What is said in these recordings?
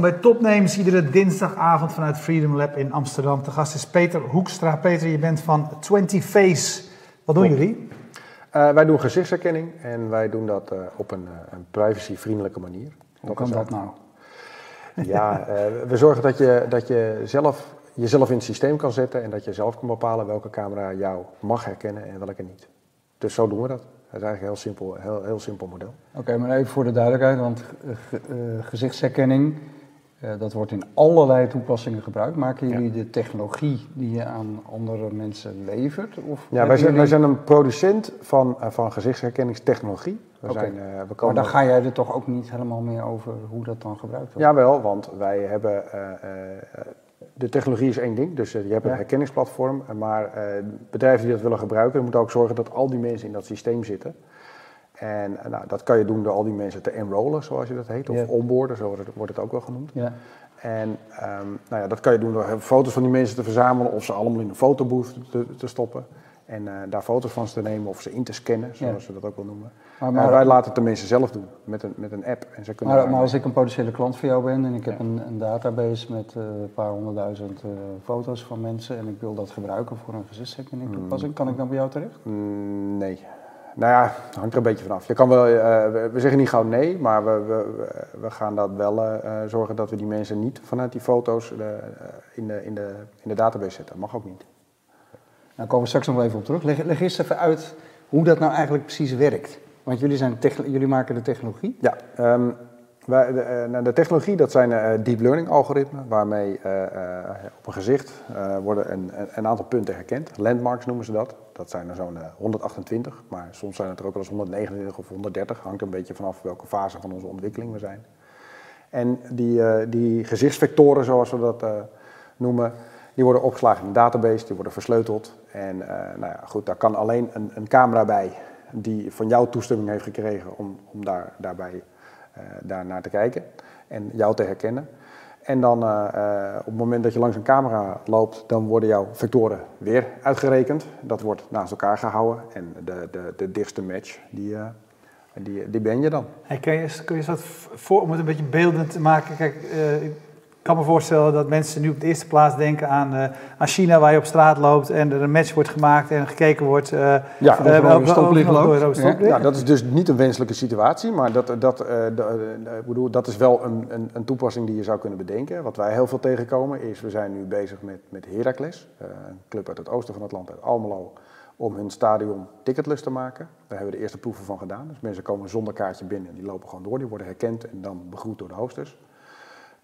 Welkom bij Topnames, iedere dinsdagavond vanuit Freedom Lab in Amsterdam. De gast is Peter Hoekstra. Peter, je bent van 20 Face. Wat doen jullie? Uh, wij doen gezichtsherkenning en wij doen dat uh, op een, uh, een privacyvriendelijke manier. Hoe kan dat nou? Ja, we zorgen dat je, dat je zelf jezelf in het systeem kan zetten en dat je zelf kan bepalen welke camera jou mag herkennen en welke niet. Dus zo doen we dat. Dat is eigenlijk een heel simpel, heel, heel simpel model. Oké, maar even voor de duidelijkheid, want gezichtsherkenning, dat wordt in allerlei toepassingen gebruikt. Maken jullie ja. de technologie die je aan andere mensen levert? Of ja, wij zijn, jullie... wij zijn een producent van, uh, van gezichtsherkenningstechnologie. We okay. zijn, we komen... Maar dan ga jij er toch ook niet helemaal meer over hoe dat dan gebruikt wordt? Jawel, want wij hebben de technologie is één ding, dus uh, je hebt een ja. herkenningsplatform, maar uh, bedrijven die dat willen gebruiken, moeten ook zorgen dat al die mensen in dat systeem zitten. En uh, nou, dat kan je doen door al die mensen te enrollen, zoals je dat heet, of onboarden, zo wordt het, wordt het, ook wel genoemd. En um, nou ja, dat kan je doen door foto's van die mensen te verzamelen of ze allemaal in een fotobooth te, te stoppen. En uh, daar foto's van te nemen of ze in te scannen, zoals ja. we dat ook wel noemen. Maar, maar, uh, wij laten het de mensen zelf doen met een, met een app. En ze kunnen maar, maar als ik een potentiële klant voor jou ben en ik heb ja. een, een, database met uh, een paar honderdduizend foto's van mensen en ik wil dat gebruiken voor een gezichtsherkenning mm. kan ik dan bij jou terecht? Mm, nee. Nou ja, hangt er een beetje vanaf. Je kan wel, we, we, zeggen niet gauw nee, maar we, we, we gaan dat wel zorgen dat we die mensen niet vanuit die foto's in, de, in, de, in de database zetten. Dat mag ook niet. Daar komen we straks nog even op terug. Leg, leg eerst even uit hoe dat nou eigenlijk precies werkt. Want jullie, zijn jullie maken de technologie. Ja, um, de, uh, de, technologie dat zijn uh, deep learning algoritmen, waarmee uh, op een gezicht worden een, een, aantal punten herkend. Landmarks noemen ze dat. Dat zijn er zo'n 128, maar soms zijn het er ook wel eens 129 of 130. Hangt een beetje vanaf welke fase van onze ontwikkeling we zijn. En die, die gezichtsvectoren, zoals we dat noemen, die worden opgeslagen in een database, die worden versleuteld. En nou ja, goed, daar kan alleen een, een, camera bij die van jou toestemming heeft gekregen om, om daar, daarbij daar naar te kijken en jou te herkennen. En dan uh, op het moment dat je langs een camera loopt, dan worden jouw vectoren weer uitgerekend. Dat wordt naast elkaar gehouden en de, de, de dichtste match, die, die, die ben je dan. Hey, kun, je, kun je dat voor, om het een beetje beeldend te maken? Kijk, ik kan me voorstellen dat mensen nu op de eerste plaats denken aan, uh, aan China, waar je op straat loopt en er een match wordt gemaakt en gekeken wordt. Uh, ja, er een stoplicht loopt. Ja. ja, dat is dus niet een wenselijke situatie, maar dat, dat, uh, bedoel, dat is wel een, een, een, toepassing die je zou kunnen bedenken. Wat wij heel veel tegenkomen is, we zijn nu bezig met, met Heracles, een club uit het oosten van het land, uit Almelo, om hun stadion ticketless te maken. Daar hebben we de eerste proeven van gedaan. Dus mensen komen zonder kaartje binnen en die lopen gewoon door, die worden herkend en dan begroet door de hosters.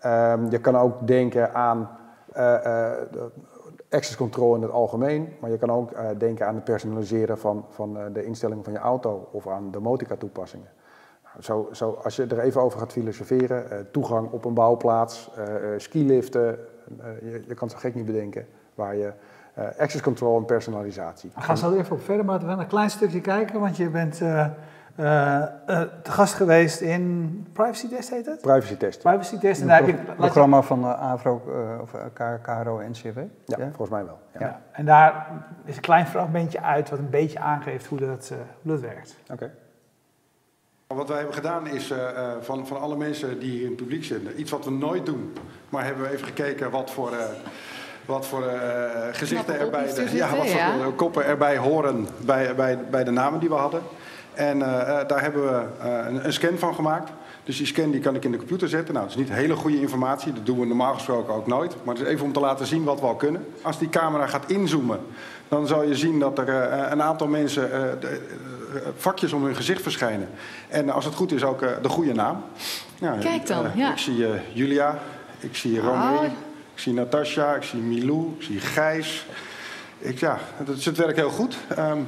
Um, je kan ook denken aan uh, uh, access control in het algemeen, maar je kan ook uh, denken aan het personaliseren van, van de instellingen van je auto of aan domotica toepassingen. Nou, zo, zo, als je er even over gaat filosoferen, toegang op een bouwplaats, skiliften, je, je kan zo gek niet bedenken, waar je access control en personalisatie. We gaan zo even op verder, maar we gaan een klein stukje kijken, want je bent uh, uh, te gast geweest in Privacy Test, heet het? Privacy Test. Privacy Test. En daar heb je, programma van uh, AVRO, of KRO en CW? Ja, ja, volgens mij wel. Ja. ja. En daar is een klein fragmentje uit wat een beetje aangeeft hoe dat, hoe dat werkt. Oké. Okay. Wat wij hebben gedaan is van, van alle mensen die hier in het publiek zitten, iets wat we nooit doen, maar hebben we even gekeken wat voor wat voor uh, gezichten erbij, de, ja, wat voor ja. koppen erbij horen bij, bij, bij de namen die we hadden. En uh, daar hebben we uh, een, een, scan van gemaakt. Dus die scan die kan ik in de computer zetten. Nou, dat is niet hele goede informatie. Dat doen we normaal gesproken ook nooit. Maar het is even om te laten zien wat we al kunnen. Als die camera gaat inzoomen, dan zal je zien dat er uh, een aantal mensen de, vakjes om hun gezicht verschijnen. En als het goed is ook de goede naam. Ja, Kijk dan, ja. Ik zie Julia, ik zie Romy, oh. ik zie Natasja, ik zie Milou, ik zie Gijs. Ik, ja, het, het werkt heel goed. Um,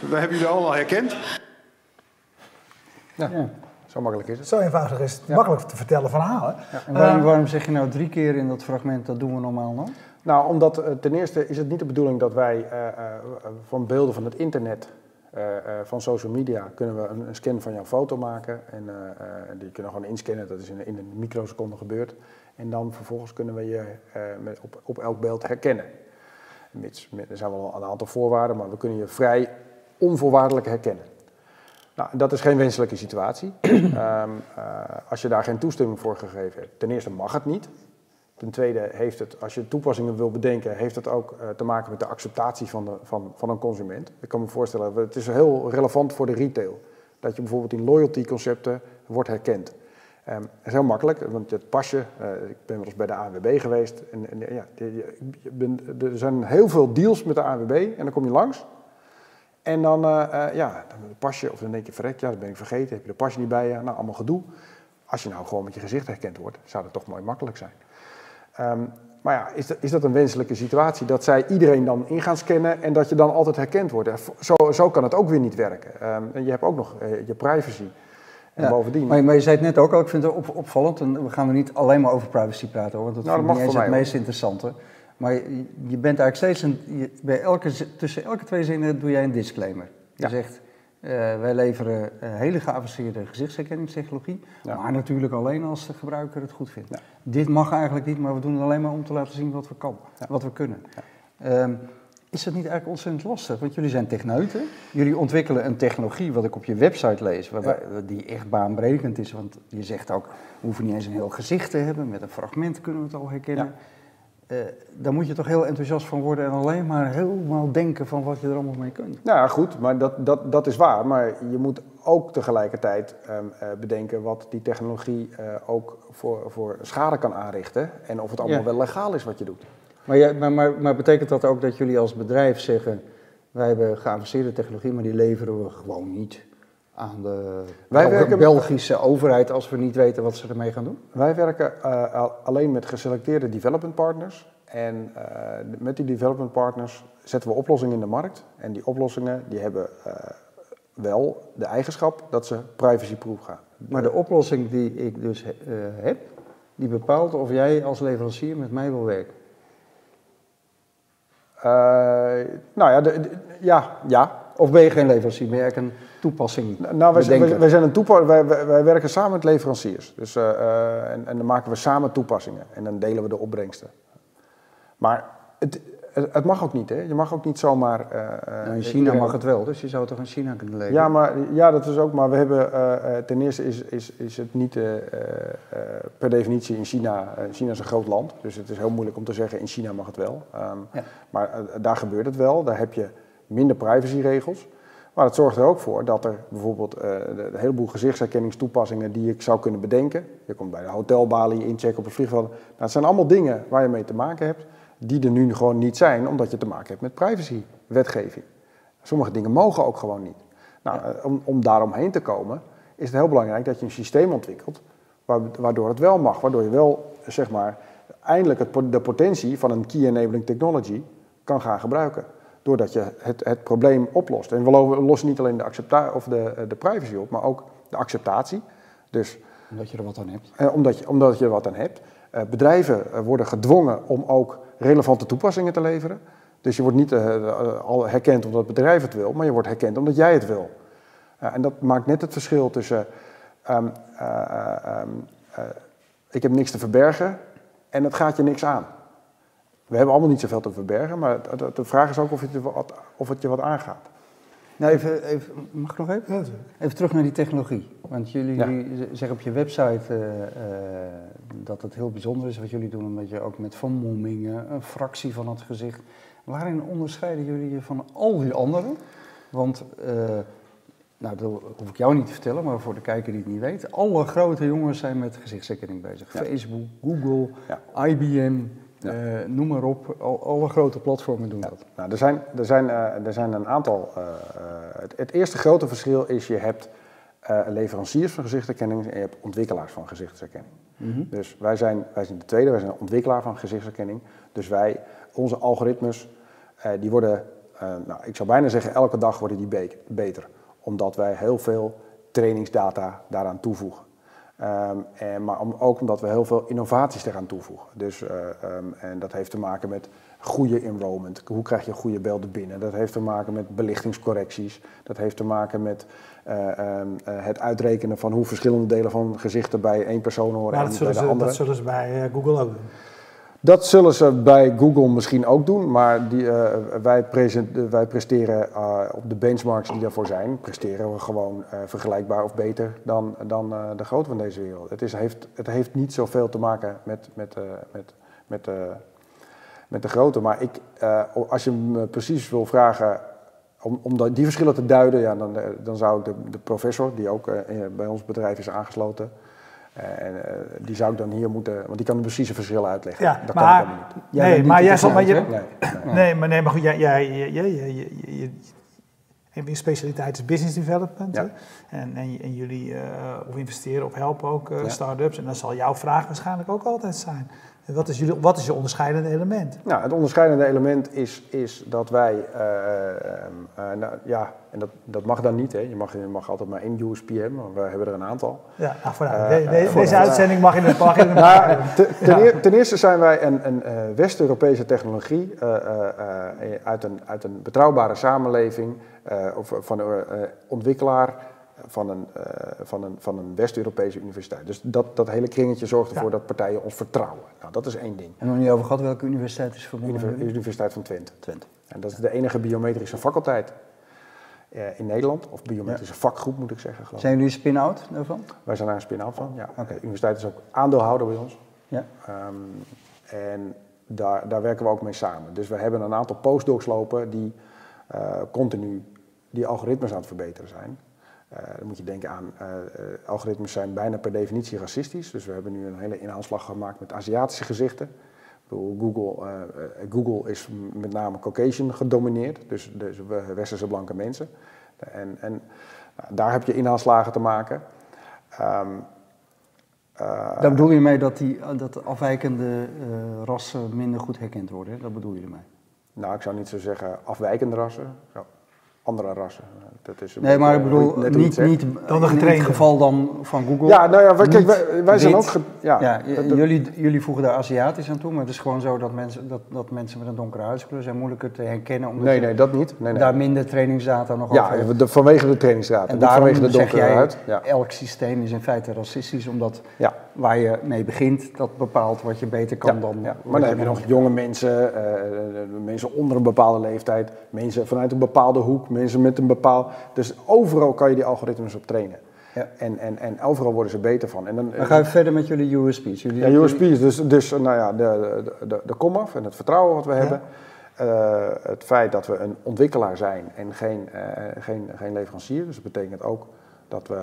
we hebben jullie allemaal herkend. Ja. ja. Zo makkelijk is het. Zo eenvoudig is het. Ja. Makkelijk te vertellen verhalen. Ja. En waarom, waarom, zeg je nou drie keer in dat fragment, dat doen we normaal nog? Nou, omdat uh, ten eerste is het niet de bedoeling dat wij uh, uh, van beelden van het internet, van social media, kunnen we een, een, scan van jouw foto maken. En die kunnen we gewoon inscannen, dat is in, in een microseconde gebeurd. En dan vervolgens kunnen we je met, op, op elk beeld herkennen. Mits, er zijn wel een aantal voorwaarden, maar we kunnen je vrij onvoorwaardelijk herkennen. Nou, dat is geen wenselijke situatie. um, als je daar geen toestemming voor gegeven hebt, ten eerste mag het niet. Ten tweede heeft het, als je toepassingen wil bedenken, heeft het ook uh, te maken met de acceptatie van, de, van, van een consument. Ik kan me voorstellen, het is heel relevant voor de retail. Dat je bijvoorbeeld in loyalty concepten wordt herkend. Dat is heel makkelijk, want het pasje, uh, ik ben wel eens bij de ANWB geweest. En, en ja, je ben, er zijn heel veel deals met de ANWB en dan kom je langs. En dan, uh, uh, ja, dan pasje, of dan denk je, verrek, ja, dat ben ik vergeten, heb je de pasje niet bij je, nou, allemaal gedoe. Als je nou gewoon met je gezicht herkend wordt, zou dat toch mooi makkelijk zijn. Um, maar ja, is dat, is dat een wenselijke situatie? Dat zij iedereen dan in gaan scannen en dat je dan altijd herkend wordt? Zo, zo kan het ook weer niet werken. Um, en je hebt ook nog uh, je privacy. En ja, bovendien... Maar, maar, je zei het net ook al, ik vind het op, opvallend, en we gaan er niet alleen maar over privacy praten hoor, want dat nou, vind ik niet eens het meest interessante. Maar je, je, bent eigenlijk steeds, een, je, bij elke, tussen elke twee zinnen doe jij een disclaimer. Je ja. zegt, uh, wij leveren uh, hele geavanceerde gezichtsherkenningstechnologie, ja. maar natuurlijk alleen als de gebruiker het goed vindt. Ja. Dit mag eigenlijk niet, maar we doen het alleen maar om te laten zien wat we, kan, wat we kunnen. Um, is dat niet eigenlijk ontzettend lastig? Want jullie zijn techneuten, jullie ontwikkelen een technologie, wat ik op je website lees, waarbij, die echt baanbrekend is. Want je zegt ook, we hoeven niet eens een heel gezicht te hebben, met een fragment kunnen we het al herkennen. Uh, daar moet je toch heel enthousiast van worden en alleen maar helemaal denken van wat je er allemaal mee kunt. Nou goed, maar dat, dat, dat is waar. Maar je moet ook tegelijkertijd um, uh, bedenken wat die technologie uh, ook voor, voor schade kan aanrichten. En of het allemaal ja. wel legaal is wat je doet. Maar, ja, maar, maar, maar, betekent dat ook dat jullie als bedrijf zeggen, wij hebben geavanceerde technologie, maar die leveren we gewoon niet aan de wij werken Belgische overheid als we niet weten wat ze ermee gaan doen? Wij werken uh, alleen met geselecteerde development partners. En uh, met die development partners zetten we oplossingen in de markt. En die oplossingen die hebben uh, wel de eigenschap dat ze privacyproof gaan. Maar de oplossing die ik dus heb, die bepaalt of jij als leverancier met mij wil werken. nou ja, de, de, ja, ja, of ben je geen leverancier, ben je een toepassing? Nou, wij, zijn, wij zijn een toepa wij, wij, werken samen met leveranciers. Dus, uh, uh, en, en, dan maken we samen toepassingen en dan delen we de opbrengsten. Maar het, het mag ook niet, hè? Je mag ook niet zomaar. Uh, nou, in China mag het wel, dus je zou toch in China kunnen leven? Ja, maar, ja dat is ook. Maar we hebben. ten eerste is, is, is het niet per definitie in China. China is een groot land, dus het is heel moeilijk om te zeggen in China mag het wel. Um, ja. Maar daar gebeurt het wel. Daar heb je minder privacyregels. Maar het zorgt er ook voor dat er bijvoorbeeld uh, een heleboel gezichtsherkenningstoepassingen die ik zou kunnen bedenken. Je komt bij de hotelbalie inchecken op een vliegveld. Nou, het zijn allemaal dingen waar je mee te maken hebt, die er nu gewoon niet zijn, omdat je te maken hebt met privacywetgeving. Sommige dingen mogen ook gewoon niet. Nou, ja. om, om daaromheen te komen, is het heel belangrijk dat je een systeem ontwikkelt waardoor het wel mag. Waardoor je wel, zeg maar, eindelijk het, de potentie van een key enabling technology kan gaan gebruiken doordat je het, het probleem oplost. En we lossen niet alleen de, accepta of de, de privacy op, maar ook de acceptatie. Dus, omdat je er wat aan hebt. Eh, omdat, je, omdat je er wat aan hebt. Uh, bedrijven uh, worden gedwongen om ook relevante toepassingen te leveren. Dus je wordt niet al herkend omdat het bedrijf het wil, maar je wordt herkend omdat jij het wil. en dat maakt net het verschil tussen um, um, ik heb niks te verbergen en het gaat je niks aan. We hebben allemaal niet zoveel te verbergen, maar de vraag is ook of het je wat, of het je wat aangaat. Nou, even, even, mag ik nog even? Even terug naar die technologie. Want jullie, ja. zeggen op je website uh, uh, dat het heel bijzonder is wat jullie doen, omdat je ook met vermommingen, een fractie van het gezicht. Waarin onderscheiden jullie je van al die anderen? Want, uh, nou, dat hoef ik jou niet te vertellen, maar voor de kijker die het niet weet, alle grote jongens zijn met gezichtsherkenning bezig. Ja. Facebook, Google, ja. IBM. Ja. Uh, noem maar op, al, alle grote platformen doen ja. dat. Nou, er, zijn, er, zijn, uh, er zijn een aantal. Uh, het, het, eerste grote verschil is: je hebt leveranciers van gezichtsherkenning en je hebt ontwikkelaars van gezichtsherkenning. Mm -hmm. Dus wij zijn, wij zijn de tweede, wij zijn een ontwikkelaar van gezichtsherkenning. Dus wij, onze algoritmes, die worden, nou, ik zou bijna zeggen, elke dag worden die be beter. Omdat wij heel veel trainingsdata daaraan toevoegen. Um, en, maar om, ook omdat we heel veel innovaties eraan toevoegen. Dus, uh, um, en dat heeft te maken met goede enrollment. Hoe krijg je goede beelden binnen? Dat heeft te maken met belichtingscorrecties. Dat heeft te maken met uh, um, uh, het uitrekenen van hoe verschillende delen van gezichten bij één persoon horen maar en bij de ze, andere. Dat zullen ze bij Google ook doen. Dat zullen ze bij Google misschien ook doen, maar die, uh, wij, wij, presteren uh, op de benchmarks die daarvoor zijn, presteren we gewoon uh, vergelijkbaar of beter dan, dan de grote van deze wereld. Het, is, heeft, het heeft niet zoveel te maken met, met, met, met, met de grote, maar ik, als je me precies wil vragen om, om die verschillen te duiden, ja, dan, dan zou ik de, professor, die ook bij ons bedrijf is aangesloten, en uh, die zou ik dan hier moeten, want die kan de precieze verschillen uitleggen. Ja, dat maar, kan ik niet. nee, maar jij zal, maar je, nee, nee. nee, maar nee, maar goed, jij, jij, jij, jij, jij, je specialiteit is business development. Ja. En, en, en, jullie uh, of investeren of helpen ook uh, start-ups. En dan zal jouw vraag waarschijnlijk ook altijd zijn. Wat is, jullie, wat is je onderscheidende element? Nou, het onderscheidende element is, is dat wij, uh, uh, nou, ja, en dat, dat mag dan niet, hè. Je, mag, je mag altijd maar één USPM, maar we hebben er een aantal. Ja, nou, vooruit. De, de, deze uitzending mag in het mag in nou, ten, ja. ten, eerste zijn wij een, een West-Europese technologie uit, een, uit een betrouwbare samenleving of van een ontwikkelaar van een, uh, van een, van een West-Europese universiteit. Dus dat, dat hele kringetje zorgt ervoor dat partijen ons vertrouwen. Nou, dat is één ding. En nog niet over gehad, welke universiteit is verbonden? Universiteit van Twente. Twente. En dat is de enige biometrische faculteit uh, in Nederland, of biometrische ja. vakgroep moet ik zeggen. Geloof. Zijn jullie spin-out daarvan? Wij zijn daar een spin-out van, ja. Okay. De universiteit is ook aandeelhouder bij ons. Ja. Um, en daar, daar werken we ook mee samen. Dus we hebben een aantal postdocs lopen die uh, continu die algoritmes aan het verbeteren zijn. Uh, dan moet je denken aan, uh, algoritmes zijn bijna per definitie racistisch. Dus we hebben nu een hele inhaalslag gemaakt met Aziatische gezichten. Google, Google is met name Caucasian gedomineerd, dus, dus westerse blanke mensen. En, en nou, daar heb je inhaalslagen te maken. Um, daar bedoel je mee dat, die, dat afwijkende rassen minder goed herkend worden? Dat bedoel je ermee? Nou, ik zou niet zo zeggen afwijkende rassen andere rassen. Dat is nee, maar ik bedoel, niet, niet dan in het geval dan van Google. Ja, nou ja, kijk, wij, wij zijn ook... ja, ja jullie, jullie voegen daar Aziatisch aan toe, maar het is gewoon zo dat mensen, dat, dat mensen met een donkere huidskleur zijn moeilijker te herkennen. Omdat nee, nee, dat niet. Nee, nee. daar minder trainingsdata nog ja, over Ja, vanwege de trainingsdata, en daarom vanwege de donkere huid. Ja. elk systeem is in feite racistisch, omdat ja. Waar je mee begint, dat bepaalt wat je beter kan dan... Ja. Maar dan heb je nog jonge mensen, uh, mensen onder een bepaalde leeftijd, mensen vanuit een bepaalde hoek, mensen met een bepaald. Dus overal kan je die algoritmes op trainen. Ja. En, en, en overal worden ze beter van. En dan, gaan we verder met jullie USP's. Jullie, ja, USP's. Dus, dus nou ja, de, de, de, de komaf en het vertrouwen wat we hebben. Uh, het feit dat we een ontwikkelaar zijn en geen, uh, geen, geen leverancier. Dus dat betekent ook dat we,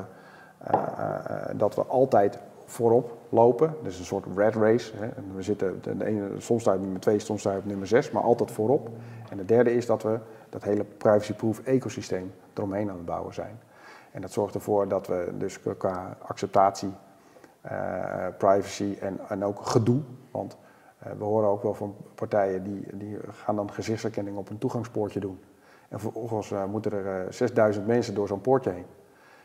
dat we altijd voorop lopen. Dus een soort red race. Hè. En we zitten de ene, soms staat nummer 2, soms staat op nummer 6, maar altijd voorop. En de derde is dat we dat hele privacy-proof ecosysteem eromheen aan het bouwen zijn. En dat zorgt ervoor dat we dus qua acceptatie, uh, privacy en, en ook gedoe, want uh, we horen ook wel van partijen die, die gaan dan gezichtsherkenning op een toegangspoortje doen. En vervolgens uh, moeten er 6000 mensen door zo'n poortje heen.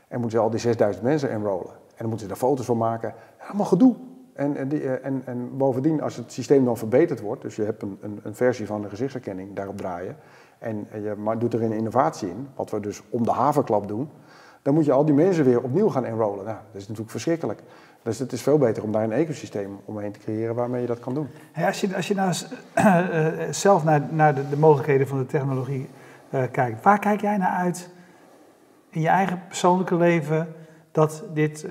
En moeten ze al die 6000 mensen enrollen. En dan moeten ze daar foto's van maken. Allemaal gedoe. En, en, die, en, en, bovendien, als het systeem dan verbeterd wordt, dus je hebt een, een, een versie van de gezichtsherkenning daarop draaien, en je doet er een innovatie in, wat we dus om de havenklap doen, dan moet je al die mensen weer opnieuw gaan enrollen. Nou, dat is natuurlijk verschrikkelijk. Dus het is veel beter om daar een ecosysteem omheen te creëren waarmee je dat kan doen. als, je, als je nou uh, zelf naar, naar de, de, mogelijkheden van de technologie uh, kijkt, waar kijk jij naar uit in je eigen persoonlijke leven dat dit,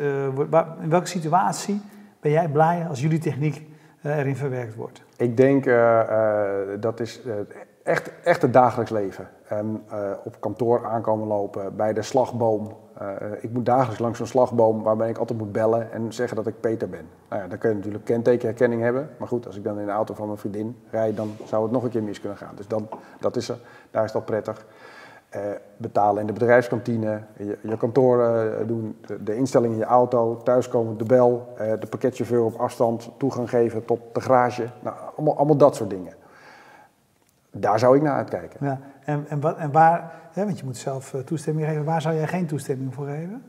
waar, in welke situatie ben jij blij als jullie techniek erin verwerkt wordt? Ik denk dat is echt, echt het dagelijks leven. En op kantoor aankomen lopen, bij de slagboom. Ik moet dagelijks langs zo'n slagboom waarbij ik altijd moet bellen en zeggen dat ik Peter ben. Nou ja, dan kun je natuurlijk kentekenherkenning hebben. Maar goed, als ik dan in de auto van mijn vriendin rijd, dan zou het nog een keer mis kunnen gaan. Dus dan, dat is, daar is dat prettig. Uh, betalen in de bedrijfskantine, je, je kantoor doen, de, de, instelling in je auto, thuiskomen, de bel, de pakketchauffeur op afstand toegang geven tot de garage. Nou, allemaal, allemaal dat soort dingen. Daar zou ik naar uitkijken. Ja. En, en, wat, en waar, hè, want je moet zelf toestemming geven, waar zou jij geen toestemming voor geven?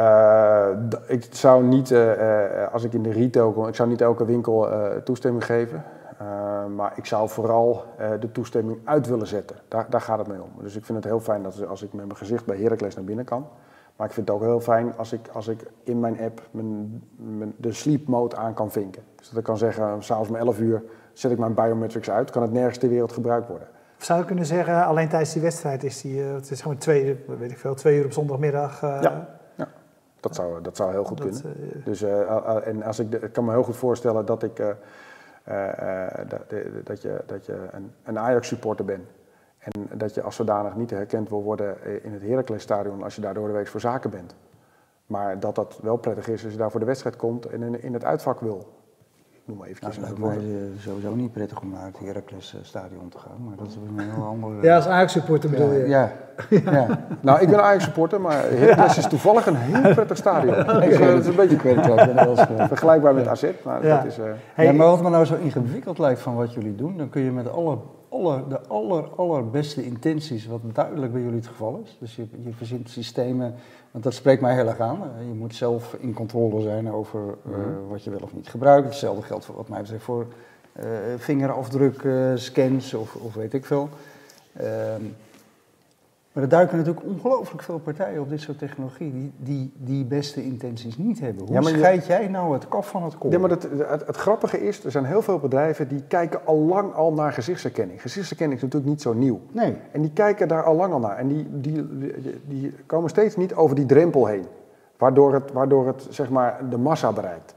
Uh, ik zou niet, uh, als ik in de retail kom, ik zou niet elke winkel toestemming geven. Maar ik zou vooral de toestemming uit willen zetten. Daar, daar gaat het mee om. Dus ik vind het heel fijn dat als ik met mijn gezicht bij Heracles naar binnen kan, Maar ik vind het ook heel fijn als ik, als ik in mijn app mijn, mijn, de sleep mode aan kan vinken. Dus dat ik kan zeggen, s'avonds om 11 uur zet ik mijn biometrics uit, kan het nergens ter wereld gebruikt worden. zou je kunnen zeggen, alleen tijdens die wedstrijd is die, uh, het is gewoon twee, weet ik veel, twee uur op zondagmiddag. Ja, dat zou, dat zou heel goed kunnen. Uh, dus, en als ik, ik kan me heel goed voorstellen dat ik, dat, dat, je, dat je een, een Ajax-supporter bent. En dat je als zodanig niet herkend wil worden in het Heracles-stadion als je daar door de week voor zaken bent. Maar dat dat wel prettig is als je daar voor de wedstrijd komt en in het uitvak wil noem maar eventjes. Nou, het lijkt mij eh, sowieso niet prettig om naar het Heracles-stadion te gaan, maar dat is een heel andere... Ja, als Ajax-supporter bedoel je? Ja. ja. nou, ik ben Ajax-supporter, maar Heracles is toevallig een heel prettig stadion. okay. Dus, uh, dat is een beetje ik weet het wel, vergelijkbaar met AZ, maar ja. dat is... Uh... Hey, maar wat me nou zo ingewikkeld lijkt van wat jullie doen, dan kun je met alle aller, de aller, allerbeste intenties, wat duidelijk bij jullie het geval is. Dus je, je verzint systemen, want dat spreekt mij heel erg aan. Je moet zelf in controle zijn over uh, wat je wel of niet gebruikt. Hetzelfde geldt voor, wat mij betreft voor uh, vingerafdrukscans of, of weet ik veel. Uh, maar er duiken natuurlijk ongelooflijk veel partijen op dit soort technologie die, die die beste intenties niet hebben. Hoe ja, scheid jij nou het kaf van het kool? Ja, maar het, het, grappige is, er zijn heel veel bedrijven die kijken al lang al naar gezichtsherkenning. Gezichtsherkenning is natuurlijk niet zo nieuw. Nee. En die kijken daar al lang al naar. En die, die, die, komen steeds niet over die drempel heen. Waardoor het, waardoor het zeg maar de massa bereikt.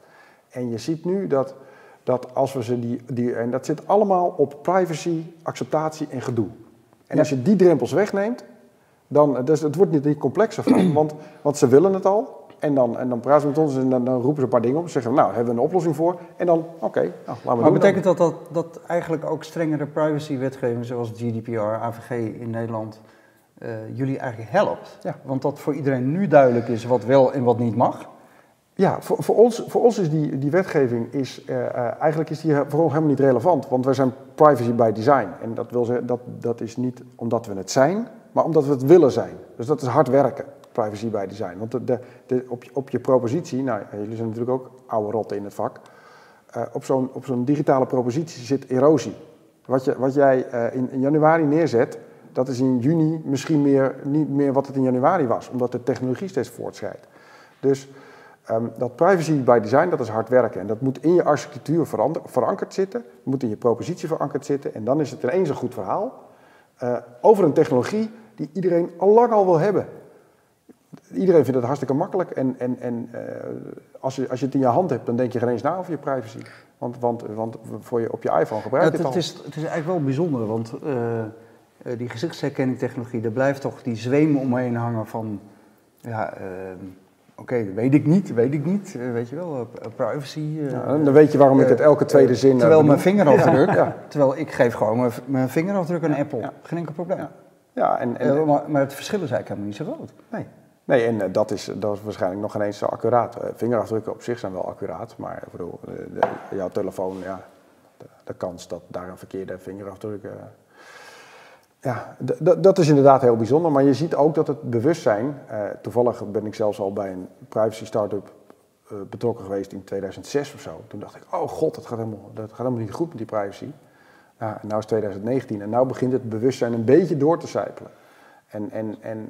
En je ziet nu dat, dat als we ze die, die... En dat zit allemaal op privacy, acceptatie en gedoe. En als je die drempels wegneemt, dan, dus het wordt niet complexer van, want, want ze willen het al. En dan, en dan praten ze met ons en dan, dan roepen ze een paar dingen op. Ze zeggen, nou, hebben we een oplossing voor? En dan, oké, okay, nou, laten we Maar betekent dat, dat dat eigenlijk ook strengere privacywetgeving zoals GDPR, AVG in Nederland, uh, jullie eigenlijk helpt? Ja. Want dat voor iedereen nu duidelijk is wat wel en wat niet mag? Ja, voor, voor, ons, voor ons is die, die wetgeving is, uh, uh, eigenlijk is die voor ons helemaal niet relevant. Want wij zijn privacy by design. En dat, wil zeggen, dat, dat is niet omdat we het zijn, maar omdat we het willen zijn. Dus dat is hard werken, privacy by design. Want de, de, op, je, op je propositie, nou jullie zijn natuurlijk ook oude rotten in het vak, uh, op zo'n digitale propositie zit erosie. Wat, je, wat jij uh, in, januari neerzet, dat is in juni misschien meer, niet meer wat het in januari was, omdat de technologie steeds voortschrijdt. Dus um, dat privacy by design, dat is hard werken. En dat moet in je architectuur verankerd zitten, moet in je propositie verankerd zitten. En dan is het ineens een goed verhaal uh, over een technologie die iedereen al lang al wil hebben. Iedereen vindt het hartstikke makkelijk en, en, en uh, als, je, als je het in je hand hebt, dan denk je geen eens na over je privacy. Want, want, want voor je, op je iPhone gebruik je het, het al. Is, het is eigenlijk wel bijzonder, want uh, die gezichtsherkenning technologie, daar blijft toch die zweem omheen hangen van... Ja, Oké, okay, weet ik niet, weet ik niet. weet je wel, privacy. Ja, dan weet je waarom ik het elke tweede zin. Terwijl mijn vingerafdruk, ja, terwijl ik geef gewoon mijn, mijn vingerafdruk aan Apple. Geen enkel probleem. Ja, en, en, uh, maar, maar, het verschil is eigenlijk helemaal niet zo groot. Nee. Nee, en uh, dat, is, dat is waarschijnlijk nog geen eens zo accuraat. Uh, vingerafdrukken op zich zijn wel accuraat, maar ik bedoel, jouw telefoon, ja, de, de, kans dat daar een verkeerde vingerafdruk. ja, dat is inderdaad heel bijzonder, maar je ziet ook dat het bewustzijn. toevallig ben ik zelfs al bij een privacy startup betrokken geweest in 2006 of zo. Toen dacht ik, oh god, dat gaat helemaal, dat gaat helemaal niet goed met die privacy. Ja, en nu is 2019 en nu begint het bewustzijn een beetje door te sijpelen. En, en, en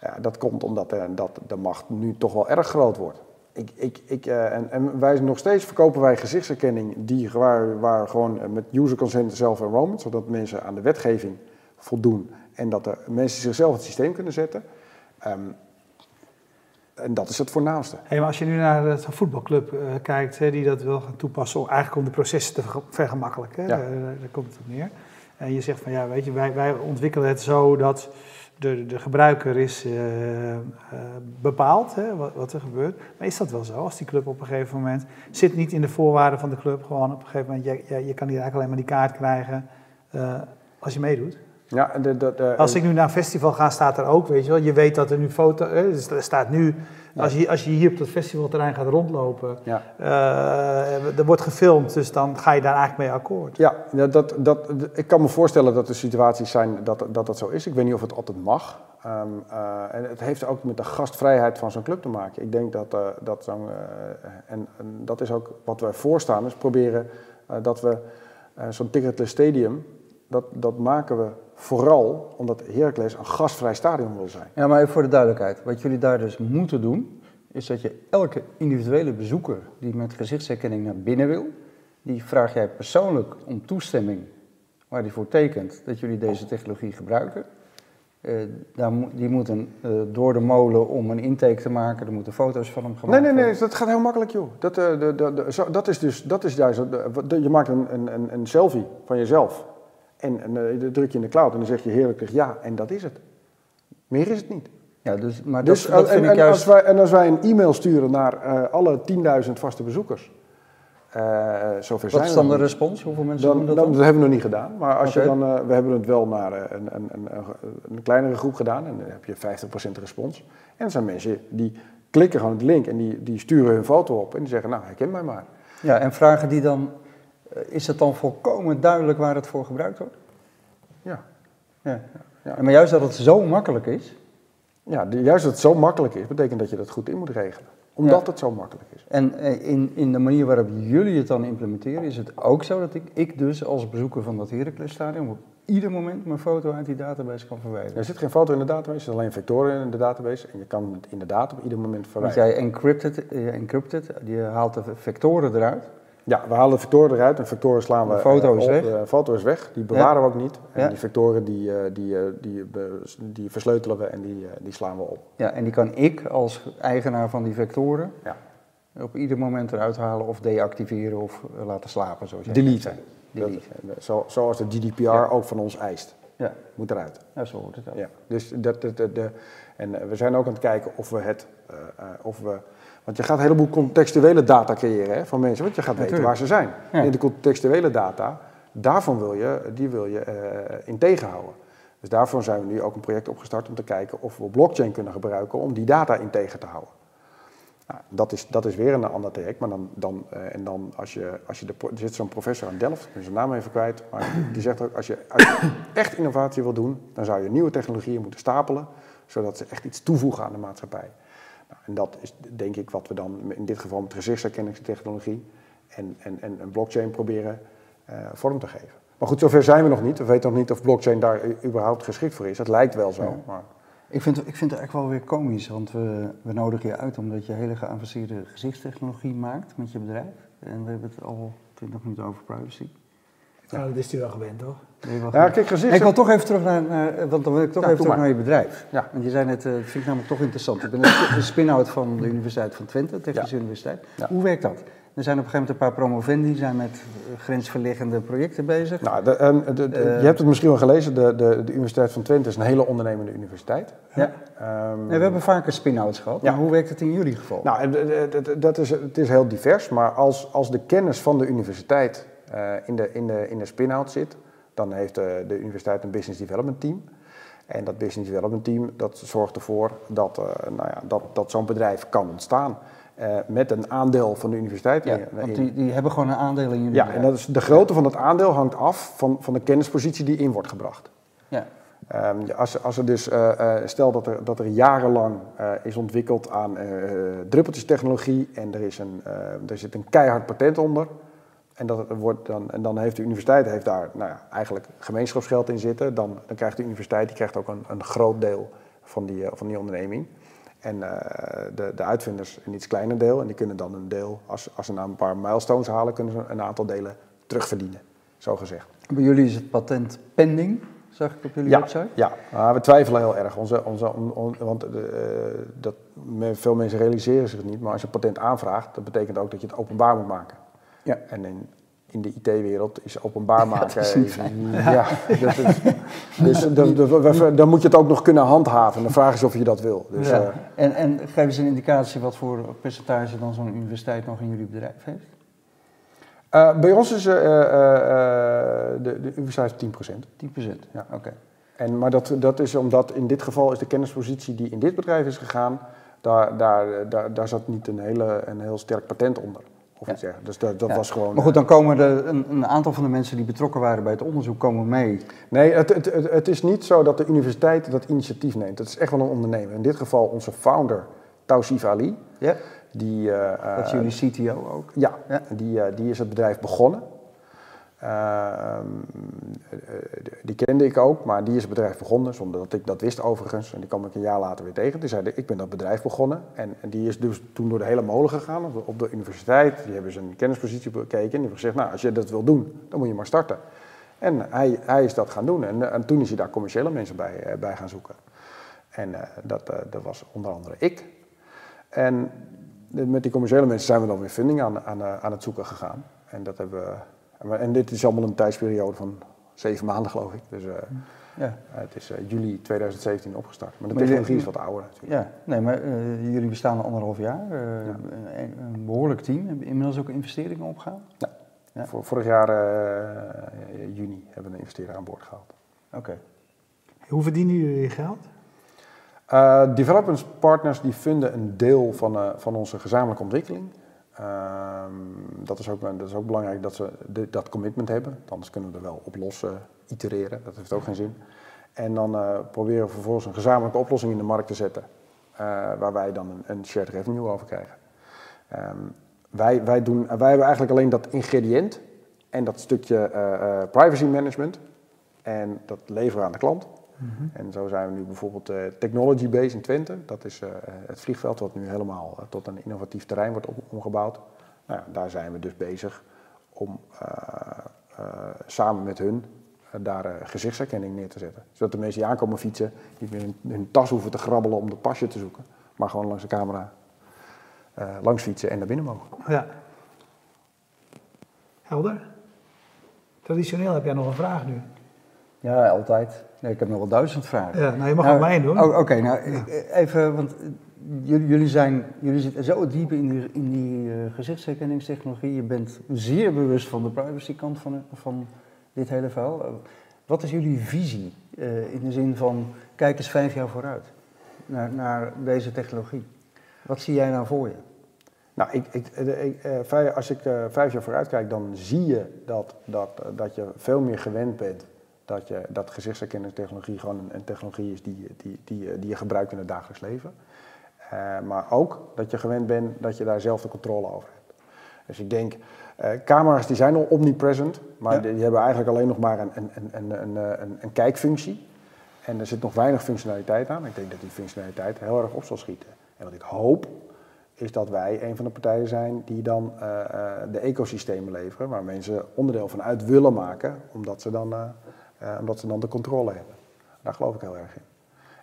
ja, dat komt omdat de, dat de macht nu toch wel erg groot wordt. Ik, ik, ik, uh, en, en, wij nog steeds verkopen wij gezichtsherkenning die, waar, waar gewoon met user consent zelf enrollment, zodat mensen aan de wetgeving voldoen en dat de mensen zichzelf het systeem kunnen zetten. Um, en dat is het voornaamste. Hey, maar als je nu naar een voetbalclub uh, kijkt, hè, die dat wil gaan toepassen, eigenlijk om de processen te vergemakkelijken, ja. uh, daar komt het op neer. En je zegt van ja, weet je, wij, wij ontwikkelen het zo dat de, de gebruiker is uh, bepaald hè, wat, wat, er gebeurt. Maar is dat wel zo? Als die club op een gegeven moment zit niet in de voorwaarden van de club, gewoon op een gegeven moment, je, je, je kan hier eigenlijk alleen maar die kaart krijgen als je meedoet? Ja, de, de, de, als ik nu naar een festival ga, staat er ook, weet je wel. Je weet dat er nu foto... Dus er staat nu... Als, je, als je hier op dat festivalterrein gaat rondlopen, ja. Uh, er wordt gefilmd, dus dan ga je daar eigenlijk mee akkoord. Ja, dat, dat, ik kan me voorstellen dat er situaties zijn dat, dat dat zo is. Ik weet niet of het altijd mag. Um, uh, en het heeft ook met de gastvrijheid van zo'n club te maken. Ik denk dat, uh, dat zo'n... En, en, dat is ook wat wij voorstaan, is proberen dat we zo'n ticketless stadium... Dat, dat maken we Vooral omdat Heracles een gastvrij stadion wil zijn. Ja, maar even voor de duidelijkheid. Wat jullie daar dus moeten doen, is dat je elke individuele bezoeker die met gezichtsherkenning naar binnen wil, die vraag jij persoonlijk om toestemming waar die voor tekent dat jullie deze technologie gebruiken. Uh, daar die moeten uh, door de molen om een intake te maken. Er moeten foto's van hem gemaakt worden. Nee, nee, nee, dat gaat heel makkelijk, joh. Dat, uh, de, de, de, zo, dat is dus, dat is juist, je maakt een, een, een selfie van jezelf. En, en dat druk je in de cloud en dan zeg je heerlijk ja, en dat is het. Meer is het niet. Ja, dus, maar dus, dat, dat vind en, ik juist... als wij, en als wij een e-mail sturen naar alle 10.000 vaste bezoekers uh, zover Wat is dan de respons? Hoeveel mensen dan, doen dat dan? Dat hebben we nog niet gedaan. Maar als je dan, uh, we hebben het wel naar een, een, een, een, kleinere groep gedaan. En dan heb je 50% respons. En er zijn mensen die klikken gewoon de link en die, die sturen hun foto op. En die zeggen, nou, herken mij maar. Ja, en vragen die dan... Is het dan volkomen duidelijk waar het voor gebruikt wordt? Ja. ja. ja. En maar juist dat het zo makkelijk is... Ja, juist dat het zo makkelijk is, betekent dat je dat goed in moet regelen omdat het zo makkelijk is. En eh, in, in de manier waarop jullie het dan implementeren, is het ook zo dat ik, ik dus als bezoeker van dat Heracles-stadion op ieder moment mijn foto uit die database kan verwijderen? Er zit geen foto in de database, er zit alleen vectoren in de database. En je kan het inderdaad op ieder moment verwijderen. Want jij encrypted, je encrypted, je haalt de vectoren eruit. Ja, we halen de vectoren eruit en vectoren slaan we. De foto is op. weg. De foto is weg, die bewaren we ook niet. En die vectoren die, die, die, die, versleutelen we en die, die slaan we op. Ja, en die kan ik als eigenaar van die vectoren ja. op ieder moment eruit halen of deactiveren of laten slapen. Zoals Delete. Delete. Dat, zo, zoals de GDPR ook van ons eist. Ja. Moet eruit. Ja, zo hoort het ook. Ja. Dus dat, de, de, en we zijn ook aan het kijken of we het, uh, of we want je gaat een heleboel contextuele data creëren hè, van mensen, want je gaat weten waar ze zijn. En de contextuele data, daarvan wil je, die wil je uh, in tegenhouden. Dus daarvoor zijn we nu ook een project opgestart om te kijken of we blockchain kunnen gebruiken om die data in tegen te houden. Nou, dat, is, dat is weer een ander traject, maar dan, dan, uh, en dan als je, als je de, er zit zo'n professor aan Delft, ik ben zijn naam even kwijt, maar die zegt ook, als je, als je echt innovatie wil doen, dan zou je nieuwe technologieën moeten stapelen, zodat ze echt iets toevoegen aan de maatschappij. Nou, en dat is denk ik wat we dan in dit geval met gezichtsherkenningstechnologie en, en, en, en blockchain proberen uh, vorm te geven. Maar goed, zover zijn we nog niet. We weten nog niet of blockchain daar überhaupt geschikt voor is. Het lijkt wel zo. Maar... Ik, vind, ik vind het eigenlijk wel weer komisch, want we, we nodigen je uit omdat je hele geavanceerde gezichtstechnologie maakt met je bedrijf. En we hebben het al 20 minuten over privacy. Ja, dat is hij wel gewend, toch? ja, kijk, gezicht... Ik wil toch even terug naar, naar want dan wil ik toch even terug naar je bedrijf. Ja. Want je zei net, uh, dat vind ik namelijk toch interessant. Ik ben een spin-out van de Universiteit van Twente, Technische Universiteit. Hoe werkt dat? Er zijn op een gegeven moment een paar promovendi, die zijn met eh, grensverliggende projecten bezig. Nou, de, de, je hebt het misschien wel gelezen, de, de, de, Universiteit van Twente is een hele ondernemende universiteit. Ja. Um, nee, we hebben vaker spin-outs gehad, maar hoe werkt het in jullie geval? Nou, dat is, het is heel divers, maar als, als de kennis van de universiteit in de, in de, in de spin-out zit, dan heeft de, de universiteit een business development team. En dat business development team dat zorgt ervoor dat, uh, nou ja, dat, dat zo'n bedrijf kan ontstaan. Uh, met een aandeel van de universiteit. Ja, want die, die hebben gewoon een aandeel in jullie Ja, en dat is, de grootte van het aandeel hangt af van, van de kennispositie die in wordt gebracht. Ja. Um, als, als er dus, uh, stel dat er, dat er jarenlang is ontwikkeld aan druppeltjestechnologie en er, is een, er zit een keihard patent onder, en, dat wordt dan, en dan heeft de universiteit heeft daar nou ja, eigenlijk gemeenschapsgeld in zitten. Dan, dan krijgt de universiteit die krijgt ook een, een groot deel van die, eh, van die onderneming. En uh, de, de uitvinders een iets kleiner deel. En die kunnen dan een deel, als, als ze na een paar milestones halen, kunnen ze een aantal delen terugverdienen. Zo gezegd. Bij jullie is het patent pending, zag ik op jullie ja, website? Ja, uh, we twijfelen heel erg. Onze, onze, want uh, dat, veel mensen realiseren zich het niet. Maar als je een patent aanvraagt, dat betekent ook dat je het openbaar moet maken. Ja. En in, in de IT-wereld is openbaar maken. ja, dat is, dus dan, dan moet je het ook nog kunnen handhaven. De vraag is of je dat wil. Dus, ja. uh, en, en geef eens een indicatie wat voor percentage dan zo'n universiteit nog in jullie bedrijf heeft? Uh, bij ons is uh, de, de universiteit 10%. 10%, ja. oké. En Maar dat, dat is omdat in dit geval is de kennispositie die in dit bedrijf is gegaan, daar, daar, daar, daar zat niet een, hele, een heel sterk patent onder. Of iets Dus dat, dat was gewoon. Maar goed, dan komen de, een, een, aantal van de mensen die betrokken waren bij het onderzoek komen mee. Nee, het, het, het, het, is niet zo dat de universiteit dat initiatief neemt. Het is echt wel een ondernemer. In dit geval onze founder, Tausif Ali. Ja. Die, uh, dat is jullie CTO ook? Ja, ja. Die, uh, die is het bedrijf begonnen. Ehm, die kende ik ook, maar die is het bedrijf begonnen, zonder dat ik dat wist overigens. En die kwam ik een jaar later weer tegen. Die zei, ik ben dat bedrijf begonnen. En, die is dus toen door de hele molen gegaan, op de, universiteit. Die hebben zijn kennispositie bekeken en die hebben gezegd, nou, als je dat wil doen, dan moet je maar starten. En hij, hij is dat gaan doen. En, en toen is hij daar commerciële mensen bij, eh, bij gaan zoeken. En dat, uh, dat was onder andere ik. En met die commerciële mensen zijn we dan weer funding aan, aan, aan het zoeken gegaan. En dat hebben we en dit is allemaal een tijdsperiode van zeven maanden, geloof ik. Dus uh, ja. het is uh, juli 2017 opgestart. Maar de technologie is wat ouder natuurlijk. Ja, nee, maar uh, jullie bestaan al anderhalf jaar. Ja. Een, een, behoorlijk team. Hebben inmiddels ook investeringen opgehaald? Ja. vorig jaar juni hebben we een investeerder aan boord gehaald. Oké. Hoe verdienen jullie je geld? development partners die vinden een deel van, van onze gezamenlijke ontwikkeling. Ehm, dat, is ook, dat is ook belangrijk dat ze dat commitment hebben. Anders kunnen we er wel op los uh, itereren. Dat heeft ook geen zin. En dan uh, proberen we vervolgens een gezamenlijke oplossing in de markt te zetten. Uh, waar wij dan een, een, shared revenue over krijgen. Um, wij, wij, doen, wij hebben eigenlijk alleen dat ingrediënt en dat stukje privacy management. En dat leveren we aan de klant. En zo zijn we nu bijvoorbeeld uh, Technology Base in Twente. Dat is uh, het vliegveld wat nu helemaal uh, tot een innovatief terrein wordt omgebouwd. Nou, daar zijn we dus bezig om samen met hun daar gezichtsherkenning neer te zetten. Zodat de mensen die aankomen fietsen niet meer hun, tas hoeven te grabbelen om de pasje te zoeken. Maar gewoon langs de camera langs fietsen en naar binnen mogen. Ja. Helder. Traditioneel heb jij nog een vraag nu. Ja, altijd. Nee, ik heb nog wel duizend vragen. Ja, nou, je mag nou, ook mij doen. Oh, Oké, nou even, want jullie, jullie, zijn, jullie zitten zo diep in die, in die uh, gezichtsherkenningstechnologie. Je bent zeer bewust van de privacykant van, van dit hele verhaal. wat is jullie visie uh, in de zin van, kijk eens vijf jaar vooruit naar, naar deze technologie? Wat zie jij nou voor je? Nou, ik, ik, ik, als ik vijf jaar vooruit kijk, dan zie je dat, dat, dat je veel meer gewend bent dat, je, dat gezichtsherkenningstechnologie gewoon een, een, technologie is die, die, die, die je gebruikt in het dagelijks leven. Uh, maar ook dat je gewend bent dat je daar zelf de controle over hebt. Dus ik denk, uh, camera's die zijn al omnipresent, maar die, die, hebben eigenlijk alleen nog maar een, een, een, een, een, een kijkfunctie. En er zit nog weinig functionaliteit aan. Ik denk dat die functionaliteit heel erg op zal schieten. En wat ik hoop, is dat wij een van de partijen zijn die dan uh, de ecosystemen leveren, waar mensen onderdeel van uit willen maken, omdat ze dan omdat ze dan de controle hebben. Daar geloof ik heel erg in.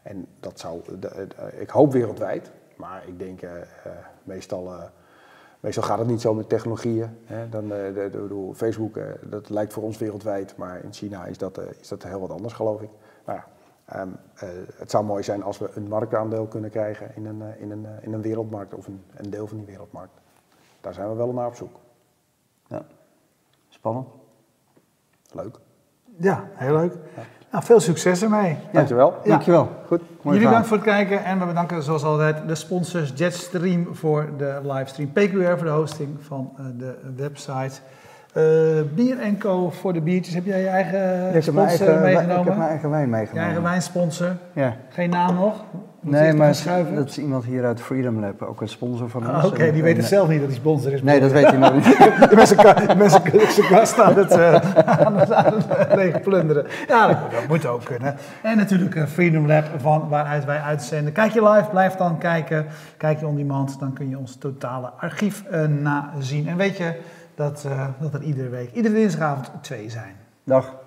En dat zou, de, ik hoop wereldwijd, maar ik denk meestal, meestal gaat het niet zo met technologieën. Hè. Dan, de, de, de, Facebook, dat lijkt voor ons wereldwijd, maar in China is dat, is dat heel wat anders, geloof ik. Maar ja, um, het zou mooi zijn als we een marktaandeel kunnen krijgen in een, in een, in een wereldmarkt of een, een deel van die wereldmarkt. Daar zijn we wel naar op zoek. Ja, spannend. Leuk. Ja, heel leuk. Nou, veel succes ermee. Dankjewel. Ja. Dankjewel. Goed. Jullie bedankt voor het kijken en we bedanken zoals altijd de sponsors Jetstream voor de livestream, PQR voor de hosting van eh, de website. Uh, bier en Co voor de biertjes. Heb jij je eigen sponsor meegenomen? Ik heb mijn eigen wijn meegenomen. Je eigen wijnsponsor? Ja. Geen naam nog? nee, maar dat is iemand hier uit Freedom Lab, ook een sponsor van ons. Oké, die weet het zelf niet dat hij sponsor is. Nee, dat weet hij nog niet. mensen, mensen zijn kast aan het, uh, aan het, aan het plunderen. Ja, dat, dat, moet ook kunnen. En natuurlijk uh, Freedom Lab, van waaruit wij uitzenden. Kijk je live, blijf dan kijken. Kijk je on demand, dan kun je ons totale archief nazien. En weet je dat, dat er iedere week, iedere dinsdagavond twee zijn. Dag.